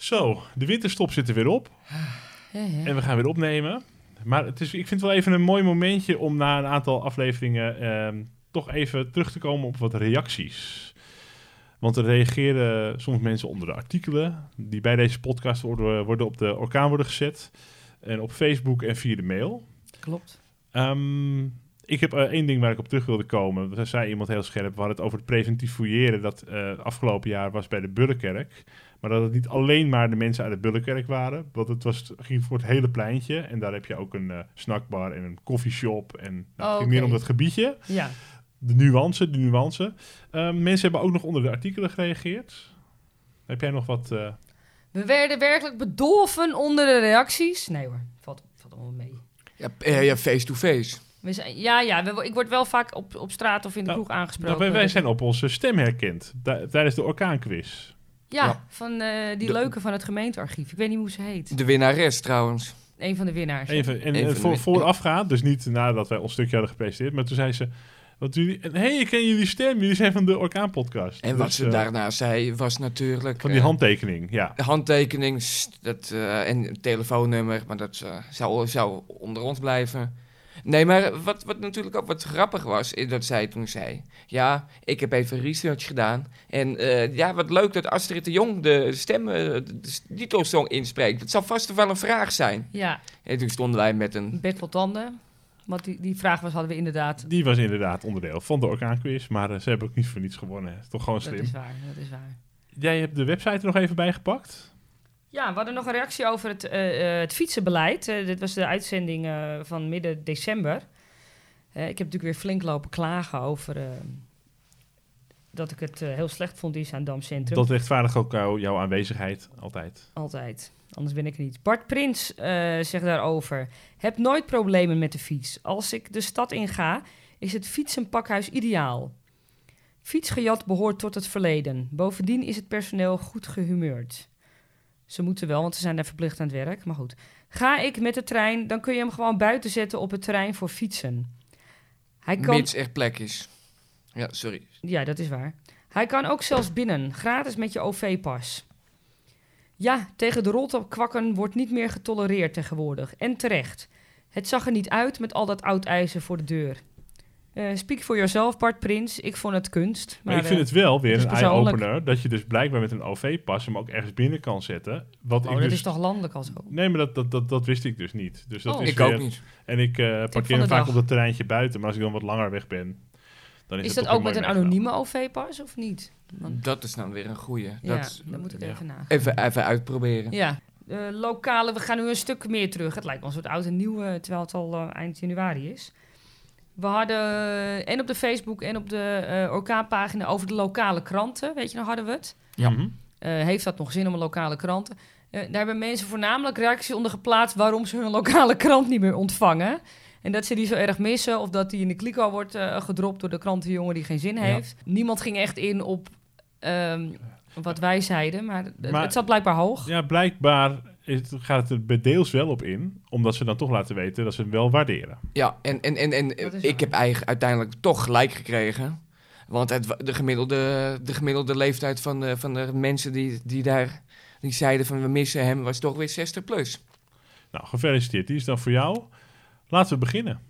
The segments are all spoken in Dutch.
Zo, de winterstop zit er weer op. En we gaan weer opnemen. Maar het is, ik vind het wel even een mooi momentje om na een aantal afleveringen ehm, toch even terug te komen op wat reacties. Want er reageren soms mensen onder de artikelen die bij deze podcast worden, worden op de orkaan worden gezet. En op Facebook en via de mail. Klopt. Ehm, ik heb eh, één ding waar ik op terug wilde komen. Daar zei iemand heel scherp. We hadden het over het preventief fouilleren. Dat eh, afgelopen jaar was bij de Bullenkerk. Maar dat het niet alleen maar de mensen uit de Bullenkerk waren. Want het was, ging voor het hele pleintje. En daar heb je ook een eh, snackbar en een koffieshop. En nou, het Oh, ging meer om dat gebiedje. Ja. De nuance, de nuance. Ehm, mensen hebben ook nog onder de artikelen gereageerd. Heb jij nog wat... eh, We werden werkelijk bedolven onder de reacties. Nee hoor, valt, valt allemaal mee. Ja, eh, ja, face-to-face. We zijn, ja, ja we- ik word wel vaak op, op straat of in de Nou, kroeg aangesproken. nou, wij, wij zijn op onze stem herkend. ti- tijdens de orkaanquiz. Ja, Ja. van eh, die De- leuke van het gemeentearchief. Ik weet niet hoe ze heet. De winnares trouwens. Een van de winnaars. Even, en Even eh, voor, de- voorafgaand, dus niet nadat wij ons stukje hadden gepresenteerd, maar toen zei ze: wat jullie, Hé, hey, ik ken jullie stem, jullie zijn van de Orkaan-podcast. En wat Dus, ze eh, daarna zei was natuurlijk... Van die handtekening, ja. de handtekening dat, eh, en een telefoonnummer, maar dat zou, zou onder ons blijven. Nee, maar wat, wat natuurlijk ook wat grappig was, is dat zij toen zei... Ja, ik heb even research gedaan. En eh, ja, wat leuk dat Astrid de Jong de stem, eh, de titelsong inspreekt. Het zal vast toch wel een vraag zijn. Ja, En toen stonden wij met een... vol tanden. Want die, die vraag was, hadden we inderdaad. Die was inderdaad onderdeel van de Orkaanquiz, maar eh, ze hebben ook niet voor niets gewonnen. Is Toch gewoon Dat slim. is waar, dat is waar. Jij hebt de website er nog even bij gepakt. Ja, we hadden nog een reactie over het, eh, eh, het fietsenbeleid. Eh, dit was de uitzending van midden december. Ik heb natuurlijk weer flink lopen klagen over dat ik het heel slecht vond in Zaandam Centrum. Dat rechtvaardigt ook jou- jouw aanwezigheid, altijd. Altijd. Anders ben ik er niet. Bart Prins zegt daarover. Heb nooit problemen met de fiets. Als ik de stad inga, is het fietsenpakhuis ideaal. Fietsgejat behoort tot het verleden. Bovendien is het personeel goed gehumeurd. Ze moeten wel, want ze zijn daar verplicht aan het werk. Maar goed. Ga ik met de trein, dan kun je hem gewoon buiten zetten op het terrein voor fietsen. Hij kan... Mits er plek is. Ja, sorry. Ja, dat is waar. Hij kan ook zelfs binnen, gratis met je OV-pas. Ja, tegen de roltopkwakken wordt niet meer getolereerd tegenwoordig. En terecht. Het zag er niet uit met al dat oud ijzer voor de deur. Eh speak for yourself, Bart Prins. Ik vond het kunst. Maar, ik vind eh, het wel weer het een is persoonlijk. eye-opener dat je dus blijkbaar met een OV-pas hem ook ergens binnen kan zetten. Wat oh, ik dat dus... is toch landelijk al zo? Nee, maar dat, dat, dat, dat wist ik dus niet. Dus dat Oh. is Ik weer- ook niet. En ik eh, van parkeer hem vaak dag. op dat terreintje buiten. Maar als ik dan wat langer weg ben, dan is, Is het dat ook met een anonieme OV-pas of niet? Want- Dat is dan weer een goeie. ja, Dat, dat moet ik ja. even nagaan. even, even uitproberen. Ja, eh, lokale, we gaan nu een stuk meer terug. Het lijkt wel een soort oud en nieuw, terwijl het al eind januari is. We hadden eh, en op de Facebook en op de eh orkaanpagina over de lokale kranten. Weet je nog, hadden we het? Ja. Mhm. Eh, heeft dat nog zin om een lokale kranten? Eh, daar hebben mensen voornamelijk reacties onder geplaatst waarom ze hun lokale krant niet meer ontvangen. En dat ze die zo erg missen of dat die in de kliko wordt eh, gedropt door de krantenjongen die geen zin Ja. heeft. Niemand ging echt in op ehm, wat wij zeiden, Maar- het zat blijkbaar hoog. Ja, blijkbaar is, gaat het er deels wel op in. Omdat ze dan toch laten weten dat ze hem wel waarderen. Ja, en, en, en, en ik waar. heb eigen, uiteindelijk toch gelijk gekregen. Want het, de, gemiddelde, de gemiddelde leeftijd van de, van de mensen die, die daar die zeiden van we missen hem, was toch weer 60 plus. Nou, gefeliciteerd. Die is dan voor jou. Laten we beginnen.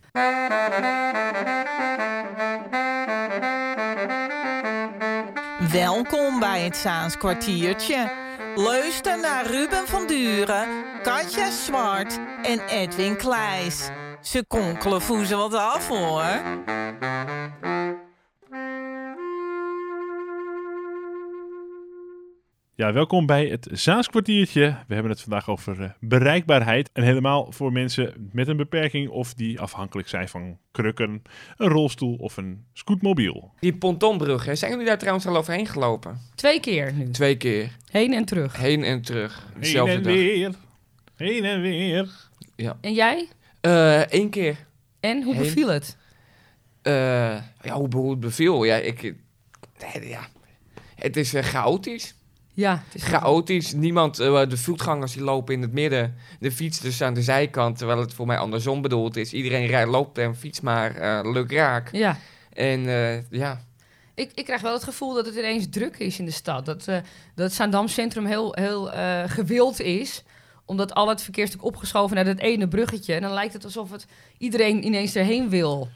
Welkom bij het Zaans kwartiertje. Luister naar Ruben van Duren, Katja Zwart en Edwin Kleijs. Ze konkelen voezen wat af hoor. Ja, welkom bij het Zaaskwartiertje. We hebben het vandaag over eh, bereikbaarheid. En helemaal voor mensen met een beperking of die afhankelijk zijn van krukken, een rolstoel of een scootmobiel. Die pontonbrug, hè, zijn jullie daar trouwens al overheen gelopen? Twee keer nu. Twee keer, Heen en terug. heen en terug. Heen Dezelfde en dag. weer. Heen en weer. En jij? Eén Eh, keer. En hoe Heen. beviel het? Eh, ja, hoe, hoe het beviel? Ja, ik, ja. Het is eh, chaotisch. Ja, het is Chaotisch. Niemand, eh, de voetgangers die lopen in het midden. De fietsers aan de zijkant, terwijl het voor mij andersom bedoeld is. Iedereen rijdt, loopt en fiets maar eh leuk raak. Ja. En eh, ja, Ik, ik krijg wel het gevoel dat het ineens druk is in de stad. Dat, eh dat het Zaandam Centrum heel, heel eh, gewild is. Omdat al het verkeerstuk opgeschoven naar dat ene bruggetje. En dan lijkt het alsof het iedereen ineens erheen wil.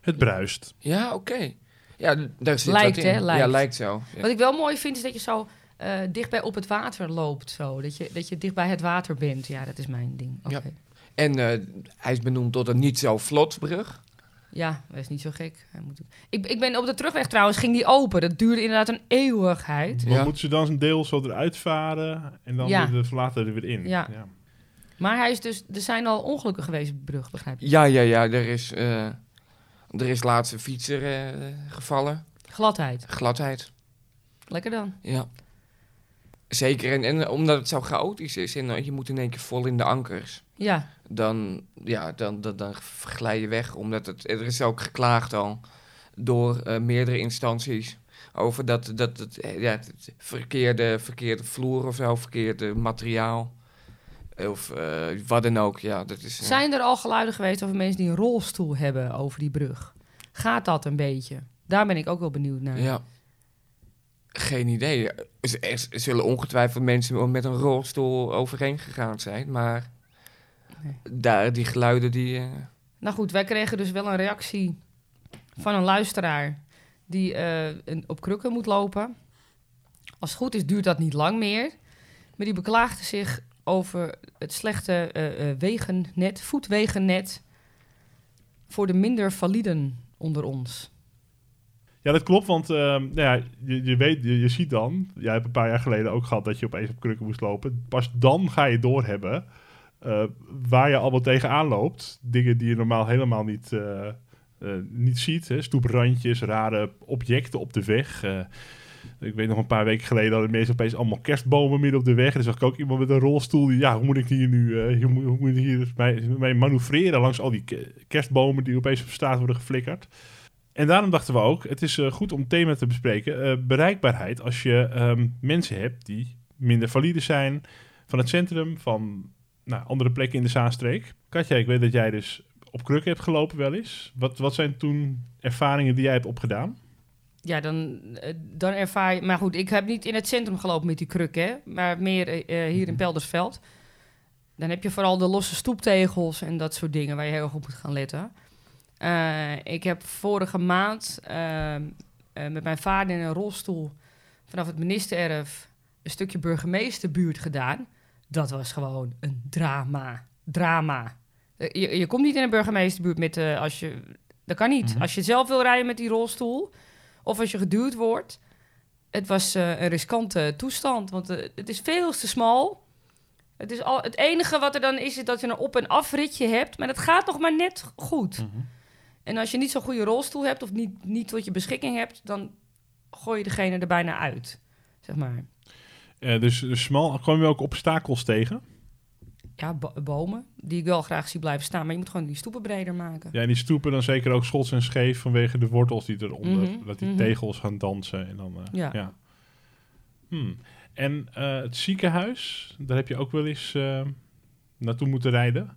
Het bruist. Ja, oké. Ja, daar zit Lijkt, wat in. hè? Lijkt. Ja, lijkt zo. Ja. Wat ik wel mooi vind, is dat je zo eh, dichtbij op het water loopt. Zo. Dat, je, dat je dicht bij het water bent. Ja, dat is mijn ding. Oké. Ja. Ja. En eh, hij is benoemd tot een niet zo vlot brug. dat is niet zo gek. Hij moet... ik, ik ben op de terugweg trouwens, ging die open. Dat duurde inderdaad een eeuwigheid. Maar Ja. moeten ze dan een deel zo eruit varen en dan Ja. weer later er weer in? Ja. Maar hij is dus, er zijn al ongelukken geweest op de brug, begrijp je? Ja, ja, ja. Er is, eh, er is laatst een fietser eh, gevallen. Gladheid. Gladheid. Lekker dan. Ja. Zeker. En, en omdat het zo chaotisch is en eh, je moet in één keer vol in de ankers. Ja, Dan, ja, dan, dan, dan glij je weg. Omdat het, er is ook geklaagd al door eh, meerdere instanties. Over dat, dat het, eh, ja, het verkeerde, verkeerde vloer of zo, verkeerde materiaal. Of wat dan ook. Ja, dat is, Zijn er al geluiden geweest over mensen die een rolstoel hebben over die brug? Gaat dat een beetje? Daar ben ik ook wel benieuwd naar. Ja. Geen idee. Er, zullen ongetwijfeld mensen met een rolstoel overheen gegaan zijn, maar Nee. daar, die geluiden die. eh, Nou goed, wij kregen dus wel een reactie van een luisteraar die eh, een, op krukken moet lopen. Als het goed is, duurt dat niet lang meer. Maar die beklaagde zich over het slechte eh, wegennet, voetwegennet voor de minder validen onder ons. Ja, dat klopt, want ehm, nou ja, je, je, weet, je, je ziet dan, jij hebt een paar jaar geleden ook gehad dat je opeens op krukken moest lopen. Pas dan ga je doorhebben eh waar je allemaal tegenaan loopt. Dingen die je normaal helemaal niet, eh, eh, niet ziet. Hè? Stoeprandjes, rare objecten op de weg. Ik weet nog een paar weken geleden hadden mensen opeens allemaal kerstbomen midden op de weg. En dan zag ik ook iemand met een rolstoel. Die, ja, hoe moet ik hier nu hoe moet, ik hier mee, manoeuvreren langs al die ke- kerstbomen die opeens op straat worden geflikkerd. En daarom dachten we ook, het is eh, goed om het thema te bespreken. eh, bereikbaarheid als je ehm, mensen hebt die minder valide zijn. Van het centrum, van nou, andere plekken in de Zaanstreek. Katja, ik weet dat jij dus op kruk hebt gelopen wel eens. Wat, wat zijn toen ervaringen die jij hebt opgedaan? Ja, dan, eh, dan ervaar je... Maar goed, ik heb niet in het centrum gelopen met die kruk, hè. Maar meer hier in Peldersveld. Dan heb je vooral de losse stoeptegels en dat soort dingen... waar je heel op moet gaan letten. Eh, ik heb vorige maand ehm, eh, met mijn vader in een rolstoel... vanaf het ministererf een stukje burgemeesterbuurt gedaan. Dat was gewoon een drama. Drama. Eh, je, je komt niet in een burgemeesterbuurt met... als je, dat kan niet. Mhm. Als je zelf wil rijden met die rolstoel... of als je geduwd wordt... Het was een riskante toestand, want het is veel te smal. Het, is al, het enige wat er dan is, is dat je een op- en afritje hebt. Maar dat gaat nog maar net goed. En als je niet zo'n goede rolstoel hebt of niet, niet tot je beschikking hebt, dan gooi je degene er bijna uit. Zeg maar. Eh, dus, dus smal, kwam je ook obstakels tegen? Ja, bo- bomen, die ik wel graag zie blijven staan. Maar je moet gewoon die stoepen breder maken. Ja, en die stoepen dan zeker ook schots en scheef vanwege de wortels die eronder. Mhm, Dat die mhm. tegels gaan dansen en dan... eh, Ja. ja. Hmm. En eh, het ziekenhuis, daar heb je ook wel eens naartoe moeten rijden.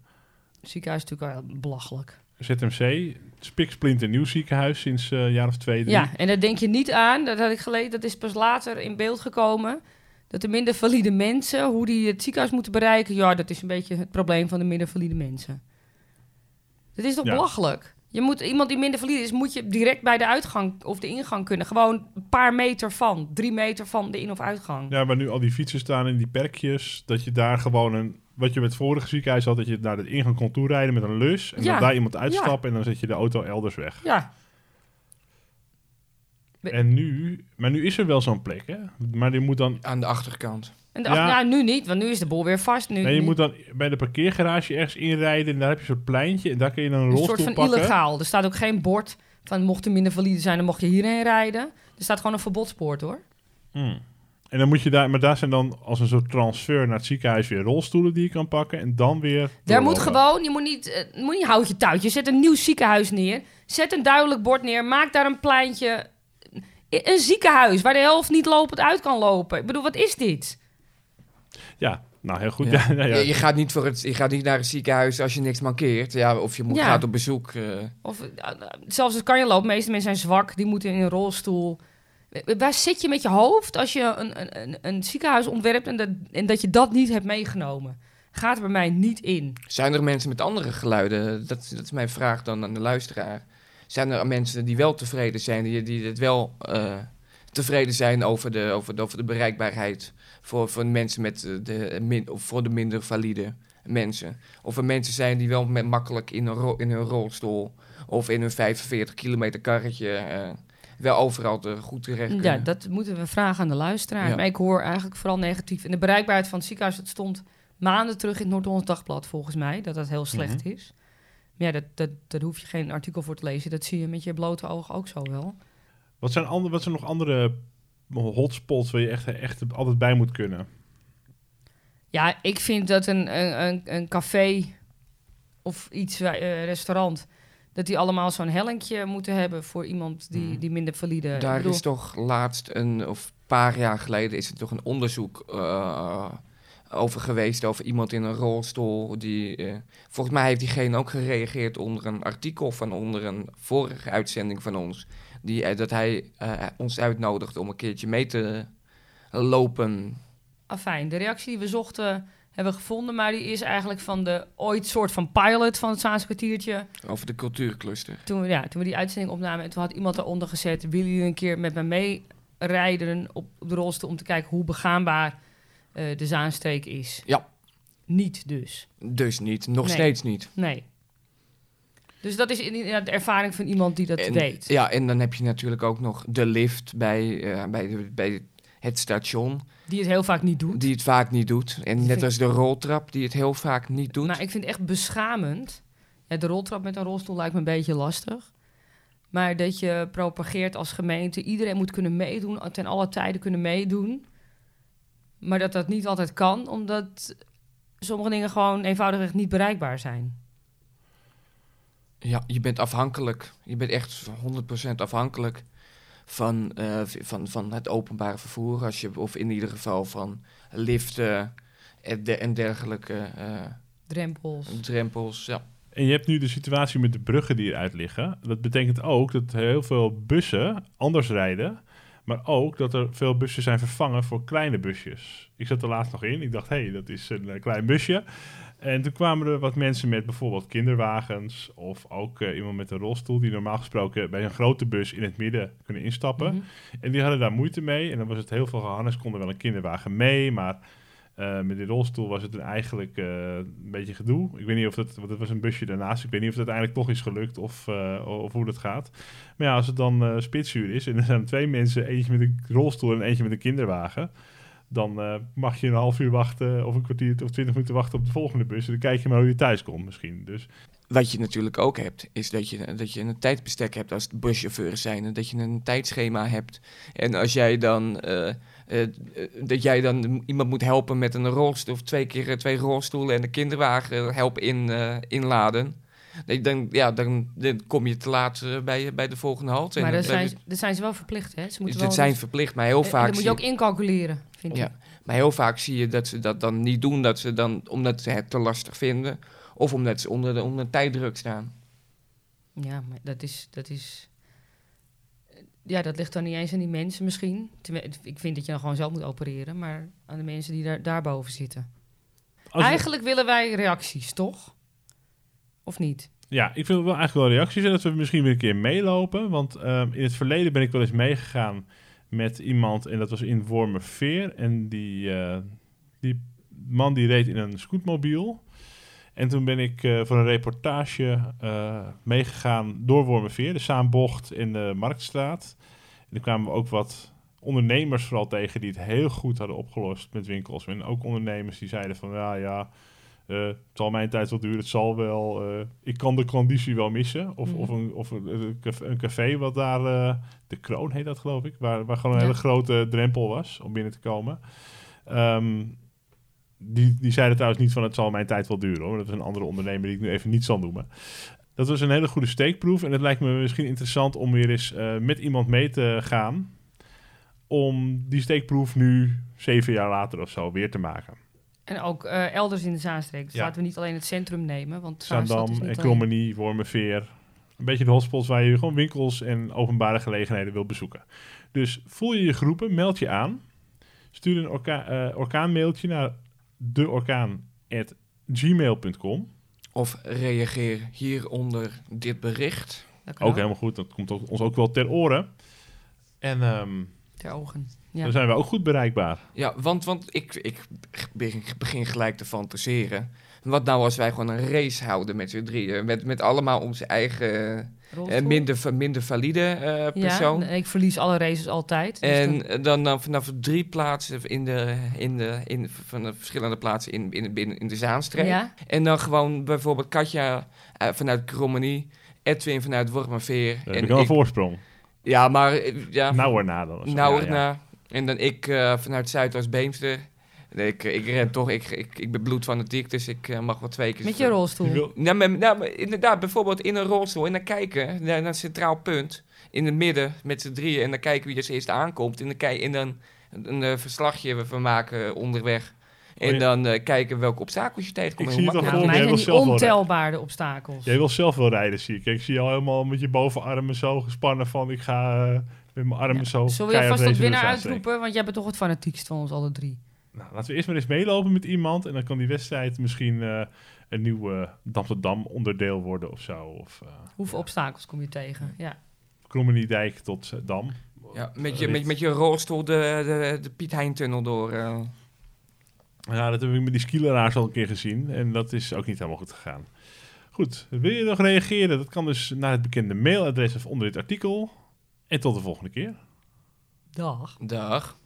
Het ziekenhuis is natuurlijk wel belachelijk. ZMC, spiksplinter nieuw ziekenhuis sinds eh, een jaar of twee, drie. Ja, en daar denk je niet aan, dat had ik gelezen, dat is pas later in beeld gekomen. Dat de minder valide mensen, hoe die het ziekenhuis moeten bereiken, ja, dat is een beetje het probleem van de minder valide mensen. Dat is toch Ja. belachelijk? Je moet, iemand die minder valide is, moet je direct bij de uitgang of de ingang kunnen. Gewoon een paar meter van, drie meter van de in- of uitgang. Ja, waar nu al die fietsen staan in die perkjes, dat je daar gewoon een... Wat je met het vorige ziekenhuis had, dat je naar de ingang kon toerijden met een lus. En Ja. dan daar iemand uitstappen en dan zet je de auto elders weg. Ja, En nu... Maar nu is er wel zo'n plek, hè? Maar die moet dan... aan de achterkant. en de, Ja. nou, nu niet, want nu is de boel weer vast. Nu, Nee, je nu- moet dan bij de parkeergarage ergens inrijden en daar heb je zo'n pleintje en daar kun je dan een een rolstoel soort van pakken. illegaal. Er staat ook geen bord van mocht er minder valide zijn, dan mocht je hierheen rijden. Er staat gewoon een verbodspoort hoor. Hmm. En dan moet je daar, maar daar zijn dan als een soort transfer naar het ziekenhuis weer rolstoelen die je kan pakken en dan weer. Daar moet gewoon, je moet niet, eh, moet niet houtje touwtje. Zet een nieuw ziekenhuis neer. Zet een duidelijk bord neer. Maak daar een pleintje. Een ziekenhuis waar de helft niet lopend uit kan lopen. Ik bedoel, wat is dit? Ja, nou heel goed. Ja. Ja. Ja, ja. Je, je gaat niet voor het, je gaat niet naar het ziekenhuis als je niks mankeert. Ja, of je moet, Ja. gaat op bezoek. eh. Of eh, zelfs als kan je lopen. De meeste mensen zijn zwak. Die moeten in een rolstoel. Wa- Waar zit je met je hoofd als je een, een, een, ziekenhuis ontwerpt en dat, en dat je dat niet hebt meegenomen? Gaat er bij mij niet in. Zijn er mensen met andere geluiden? Dat, dat is mijn vraag dan aan de luisteraar. Zijn er mensen die wel tevreden zijn, die, die het wel eh, tevreden zijn over de, over de, over de bereikbaarheid voor, voor mensen met eh, de, min, of voor de minder valide mensen? Of er mensen zijn die wel met, makkelijk in, een in hun rolstoel of in hun 45 kilometer karretje eh, wel overal te, goed terecht kunnen? Ja, dat moeten we vragen aan de luisteraar. Ja. Maar ik hoor eigenlijk vooral negatief. En de bereikbaarheid van het ziekenhuis, het stond maanden terug in het Noord-Hollands Dagblad volgens mij, dat dat heel slecht is. Maar ja, dat, dat, daar hoef je geen artikel voor te lezen. Dat zie je met je blote ogen ook zo wel. Wat zijn, andere, wat zijn nog andere hotspots waar je echt, echt altijd bij moet kunnen? Ja, ik vind dat een, een, een, een café of iets, eh, restaurant, dat die allemaal zo'n hellinkje moeten hebben voor iemand die, Mhm. die minder valide... Daar bedoel, is toch laatst een, of een paar jaar geleden, is er toch een onderzoek eh, over geweest. Over iemand in een rolstoel. Die, eh, volgens mij heeft diegene ook gereageerd onder een artikel van onder een vorige uitzending van ons. Die, eh, dat hij ons uitnodigt om een keertje mee te lopen. Afijn, de reactie die we zochten hebben gevonden, maar die is eigenlijk van de ooit soort van pilot van het Zaanse kwartiertje. Over de cultuurcluster. Toen we, ja, toen we die uitzending opnamen en toen had iemand eronder gezet, willen jullie een keer met mij meerijden op, op de rolstoel om te kijken hoe begaanbaar eh, de Zaanstreek is? Ja. Niet dus. Dus niet, nog Nee. steeds niet. Nee. Dus dat is inderdaad de ervaring van iemand die dat En- weet. Ja, en dan heb je natuurlijk ook nog de lift bij, eh, bij, de, bij het station. Die het heel vaak niet doet. Die het vaak niet doet. En net als de roltrap, die het heel vaak niet doet. Maar ik vind het echt beschamend. Ja, de roltrap met een rolstoel lijkt me een beetje lastig. Maar dat je propageert als gemeente, iedereen moet kunnen meedoen, ten alle tijden kunnen meedoen. Maar dat dat niet altijd kan, omdat sommige dingen gewoon eenvoudigweg niet bereikbaar zijn. Ja, je bent afhankelijk. Je bent echt 100% afhankelijk van, eh, van, van het openbare vervoer. Als je, of in ieder geval van liften en, de, en dergelijke eh, Drempels. drempels. Ja. En je hebt nu de situatie met de bruggen die eruit liggen. Dat betekent ook dat heel veel bussen anders rijden. Maar ook dat er veel bussen zijn vervangen voor kleine busjes. Ik zat er laatst nog in. Ik dacht, hé, hey, dat is een eh, klein busje. En toen kwamen er wat mensen met bijvoorbeeld kinderwagens. Of ook eh, iemand met een rolstoel. Die normaal gesproken bij een grote bus in het midden kunnen instappen. Mhm. En die hadden daar moeite mee. En dan was het heel veel gehannes. Konden wel een kinderwagen mee. Maar eh, met die rolstoel was het eigenlijk eh, een beetje gedoe. Ik weet niet of. Want het was een busje daarnaast. Ik weet niet of het uiteindelijk toch is gelukt. Of, of hoe dat gaat. Maar ja, als het dan spitsuur is. En er zijn twee mensen. Eentje met een rolstoel en eentje met een kinderwagen. Dan eh, mag je een half uur wachten. Of een kwartier of twintig minuten wachten op de volgende bus. En dan kijk je maar hoe je thuis komt misschien. Dus Wat je natuurlijk ook hebt, is dat je, dat je een tijdbestek hebt als buschauffeurs zijn. En dat je een tijdschema hebt. En als jij dan, eh, eh, dat jij dan iemand moet helpen met een rolstoel, of twee keer twee rolstoelen en een kinderwagen helpen in, inladen. Dan, ja, dan, dan kom je te laat eh, bij, bij de volgende halte. En Maar dan- dat zijn, dat zijn ze wel verplicht, hè? Ze dus moeten dat wel zijn verplicht, maar heel en vaak dat moet je ook incalculeren, vind Ja. ik. maar heel vaak zie je dat ze dat dan niet doen, dat ze dan, omdat ze het te lastig vinden. Of omdat ze onder de, onder de tijddruk staan. Ja, maar dat is, dat is... Ja, dat ligt dan niet eens aan die mensen misschien. Ik vind dat je dan gewoon zelf moet opereren, maar aan de mensen die daar, daarboven zitten. als Eigenlijk willen wij reacties, toch? Of niet? Ja, ik wil wel eigenlijk wel reacties en dat we misschien weer een keer meelopen. Want ehm, in het verleden ben ik wel eens meegegaan met iemand en dat was in Wormerveer. En die, eh, die man die reed in een scootmobiel. En toen ben ik eh, voor een reportage eh, meegegaan door Wormerveer, de Saanbocht in de Marktstraat. En toen kwamen we ook wat ondernemers vooral tegen die het heel goed hadden opgelost met winkels. En ook ondernemers die zeiden van ja, ja, eh, het zal mijn tijd wel duren, het zal wel. eh, ik kan de conditie wel missen. Of, Mhm. of, een, of een, een café- wat daar, eh, de Kroon heet dat geloof ik, waar, waar gewoon een Ja. hele grote drempel was om binnen te komen. Ehm, die, die zeiden trouwens niet van het zal mijn tijd wel duren hoor. Dat is een andere ondernemer die ik nu even niet zal noemen. Dat was een hele goede steekproef. En het lijkt me misschien interessant om weer eens eh, met iemand mee te gaan. Om die steekproef nu, zeven jaar later of zo, weer te maken. En ook eh, elders in de Zaanstreek. Dus Ja. laten we niet alleen het centrum nemen, want Zaanstad Zaandam, niet alleen... Krommenie, Wormerveer. Een beetje de hotspots waar je gewoon winkels en openbare gelegenheden wil bezoeken. Dus voel je je groepen, meld je aan. Stuur een orka eh, orkaanmailtje naar deorkaan.gmail.com. Of reageer hieronder dit bericht. Ook helemaal goed, dat komt ons ook wel ter oren. En ehm, Ter ogen. Ja. dan zijn we ook goed bereikbaar. Ja, want, want ik, ik begin, begin gelijk te fantaseren. Wat nou als wij gewoon een race houden met z'n drieën? Met, met allemaal onze eigen eh, Rolstoel? minder, minder valide eh, persoon. Ja, ik verlies alle races altijd. dus En dan- eh, dan, dan vanaf drie plaatsen in de, in de, in, van de verschillende plaatsen in, in, binnen, in de Zaanstreek. ja, En dan gewoon bijvoorbeeld Katja eh, vanuit Krommenie, Edwin vanuit Wormerveer. Dan heb en ik al een ik, voorsprong. Ja, maar eh, ja, Nou erna dan. zo. nou Ja, ja. erna. En dan ik eh, vanuit Zuidoost-Beemster. Ik, ik ren toch, ik, ik, ik ben bloedfanatiek, dus ik eh, mag wel twee keer... met je rolstoel. Nou, maar, nou, maar inderdaad, bijvoorbeeld in een rolstoel en dan kijken naar een centraal punt in het midden met z'n drieën en dan kijken wie als eerste aankomt en dan, kijk, en dan een, een verslagje van maken onderweg. En dan eh, kijken welke obstakels je tegenkomt. Ik en zie het al Nou, voor mij zijn die ontelbare obstakels. Jij wil zelf wel rijden, zie ik. Ik zie je al helemaal met je bovenarmen zo gespannen van ik ga eh, met mijn armen Ja. zo Zullen we je vast tot de winnaar uitroepen? Want jij bent toch het fanatiekst van ons alle drie. Nou, laten we eerst maar eens meelopen met iemand en dan kan die wedstrijd misschien eh, een nieuw eh Dam onderdeel worden of zo. Of uh, Hoeveel obstakels kom je tegen? Ja. Krommeniedijk tot eh, Dam. Ja, met je, met je rolstoel de, de, de Piet Hein-tunnel door. Ja, dat heb ik met die skileraars al een keer gezien en dat is ook niet helemaal goed gegaan. Goed, wil je nog reageren? Dat kan dus naar het bekende mailadres of onder dit artikel. En tot de volgende keer. Dag. Dag.